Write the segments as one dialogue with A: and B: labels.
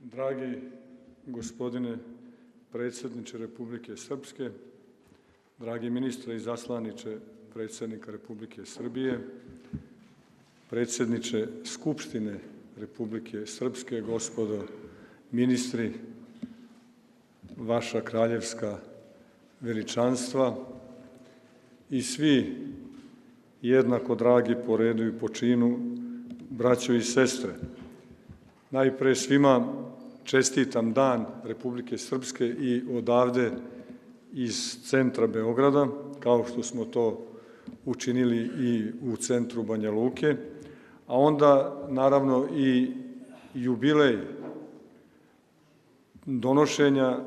A: Dragi gospodine predsjedniče Republike Srpske, dragi ministre i zaslaniče predsjednika Republike Srbije, predsjedniče Skupštine Republike Srpske, gospodo ministri, vaša kraljevska veličanstva i svi jednako dragi po redu i po činu, braćo i sestre. Najpre svima čestitam dan Republike Srpske i odavde iz centra Beograda, kao što smo to učinili i u centru Banja Luke, a onda naravno i jubilej donošenja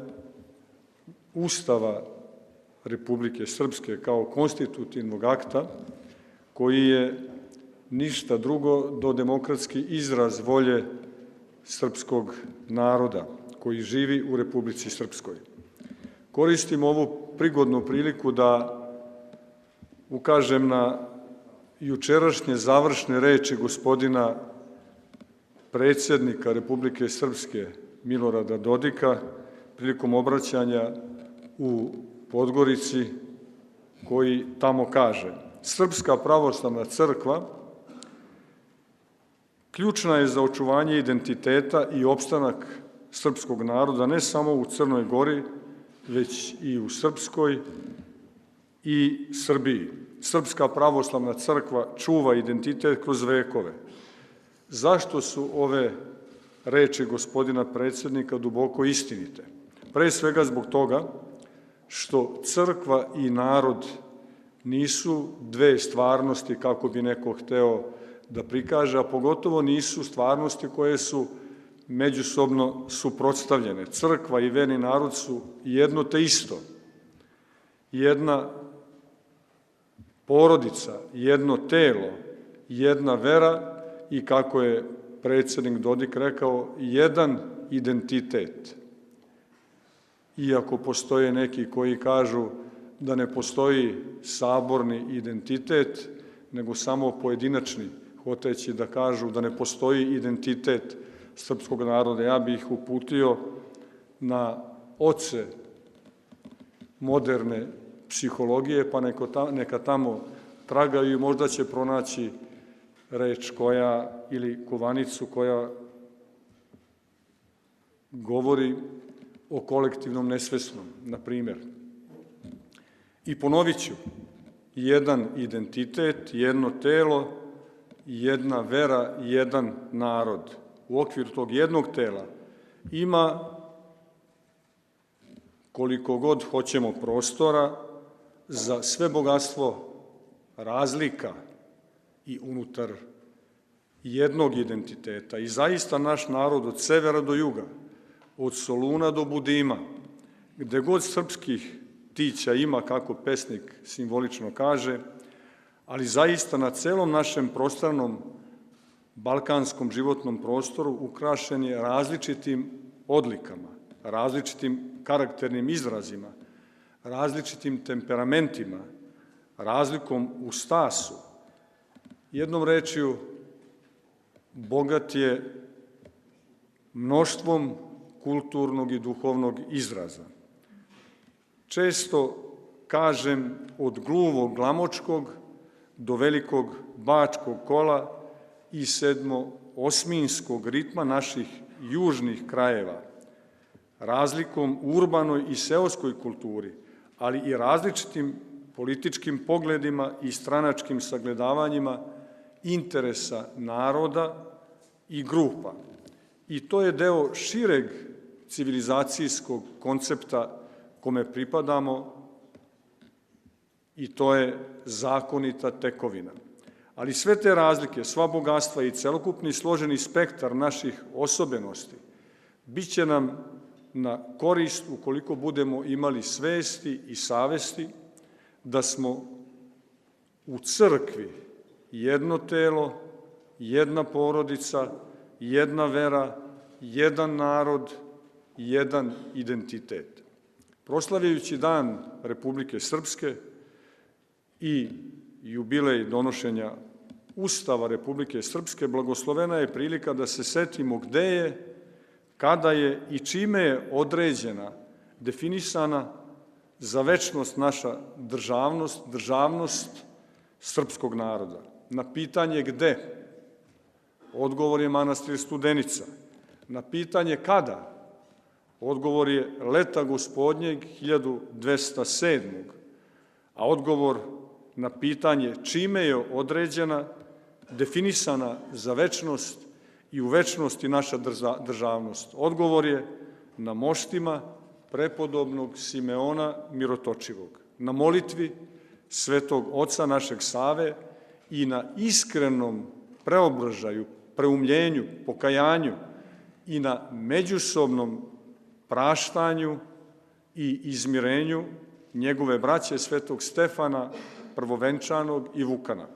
A: Ustava Republike Srpske kao konstitutivnog akta, koji je ništa drugo do demokratski izraz volje srpskog naroda koji živi u Republici Srpskoj. Koristim ovu prigodnu priliku da ukažem na jučerašnje završne reči gospodina predsjednika Republike Srpske Milorada Dodika prilikom obraćanja u Podgorici koji tamo kaže Srpska pravoslavna crkva ključna je za očuvanje identiteta i opstanak srpskog naroda ne samo u Crnoj Gori, već i u Srpskoj i Srbiji. Srpska pravoslavna crkva čuva identitet kroz vekove. Zašto su ove reči gospodina predsjednika duboko istinite? Pre svega zbog toga što crkva i narod nisu dve stvarnosti kako bi neko hteo da prikaže, a pogotovo nisu stvarnosti koje su međusobno suprotstavljene. Crkva i veni narod su jedno te isto. Jedna porodica, jedno telo, jedna vera i kako je predsednik Dodik rekao, jedan identitet. Iako postoje neki koji kažu da ne postoji saborni identitet, nego samo pojedinačni hoteći da kažu da ne postoji identitet srpskog naroda. Ja bih ih uputio na oce moderne psihologije, pa neka tamo tragaju i možda će pronaći reč koja, ili kovanicu koja govori o kolektivnom nesvesnom, na primjer. I ponovit ću, jedan identitet, jedno telo, jedna vera, jedan narod. U okviru tog jednog tela ima koliko god hoćemo prostora za sve bogatstvo razlika i unutar jednog identiteta. I zaista naš narod od severa do juga, od Soluna do Budima, gde god srpskih tića ima, kako pesnik simbolično kaže, ali zaista na celom našem prostranom balkanskom životnom prostoru ukrašen je različitim odlikama, različitim karakternim izrazima, različitim temperamentima, razlikom u stasu. Jednom rečju, bogat je mnoštvom kulturnog i duhovnog izraza. Često kažem od gluvog glamočkog do velikog bačkog kola i sedmo-osminskog ritma naših južnih krajeva, razlikom u urbanoj i seoskoj kulturi, ali i različitim političkim pogledima i stranačkim sagledavanjima interesa naroda i grupa. I to je deo šireg civilizacijskog koncepta kome pripadamo i to je zakonita tekovina. Ali sve te razlike, sva bogatstva i celokupni složeni spektar naših osobenosti biće nam na korist ukoliko budemo imali svesti i savesti da smo u crkvi jedno telo, jedna porodica, jedna vera, jedan narod, jedan identitet. Proslavljajući dan Republike Srpske, i jubilej donošenja Ustava Republike Srpske, blagoslovena je prilika da se setimo gde je, kada je i čime je određena, definisana za večnost naša državnost, državnost srpskog naroda. Na pitanje gde, odgovor je manastir Studenica. Na pitanje kada, odgovor je leta gospodnjeg 1207. A odgovor na pitanje čime je određena, definisana za večnost i u večnosti naša državnost. Odgovor je na moštima prepodobnog Simeona Mirotočivog, na molitvi svetog oca našeg Save i na iskrenom preobražaju, preumljenju, pokajanju i na međusobnom praštanju i izmirenju njegove braće svetog Stefana, prvovenčanog i Vukana.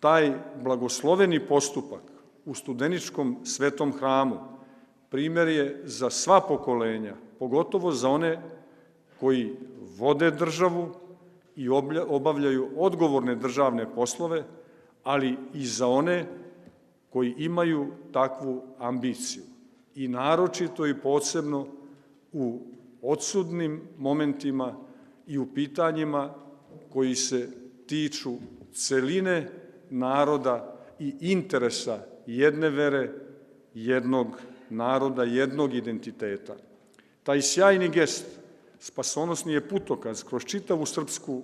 A: Taj blagosloveni postupak u studeničkom svetom hramu primer je za sva pokolenja, pogotovo za one koji vode državu i obavljaju odgovorne državne poslove, ali i za one koji imaju takvu ambiciju. I naročito i posebno u odsudnim momentima i u pitanjima koji se tiču celine naroda i interesa jedne vere, jednog naroda, jednog identiteta. Taj sjajni gest, spasonosni je putokaz kroz čitavu srpsku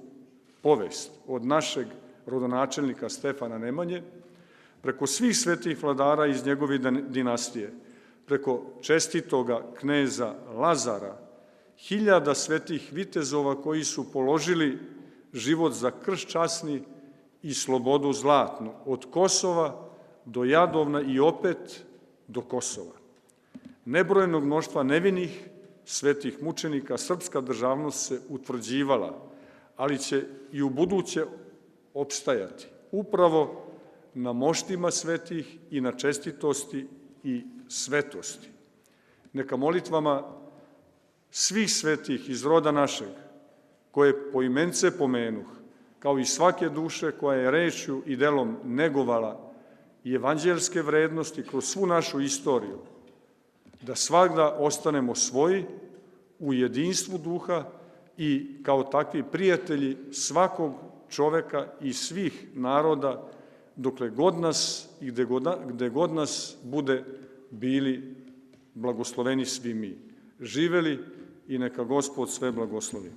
A: povest od našeg rodonačelnika Stefana Nemanje, preko svih svetih vladara iz njegove dinastije, preko čestitoga kneza Lazara, hiljada svetih vitezova koji su položili život za krš časni i slobodu zlatnu, od Kosova do Jadovna i opet do Kosova. Nebrojenog mnoštva nevinih svetih mučenika srpska državnost se utvrđivala, ali će i u buduće opstajati upravo na moštima svetih i na čestitosti i svetosti. Neka molitvama svih svetih iz roda našeg, koje po imence pomenuh, kao i svake duše koja je rečju i delom negovala i evanđelske vrednosti kroz svu našu istoriju, da svakda ostanemo svoji u jedinstvu duha i kao takvi prijatelji svakog čoveka i svih naroda, dokle god nas i gde god, gde god nas bude bili blagosloveni svi mi. Živeli i neka Gospod sve blagoslovi.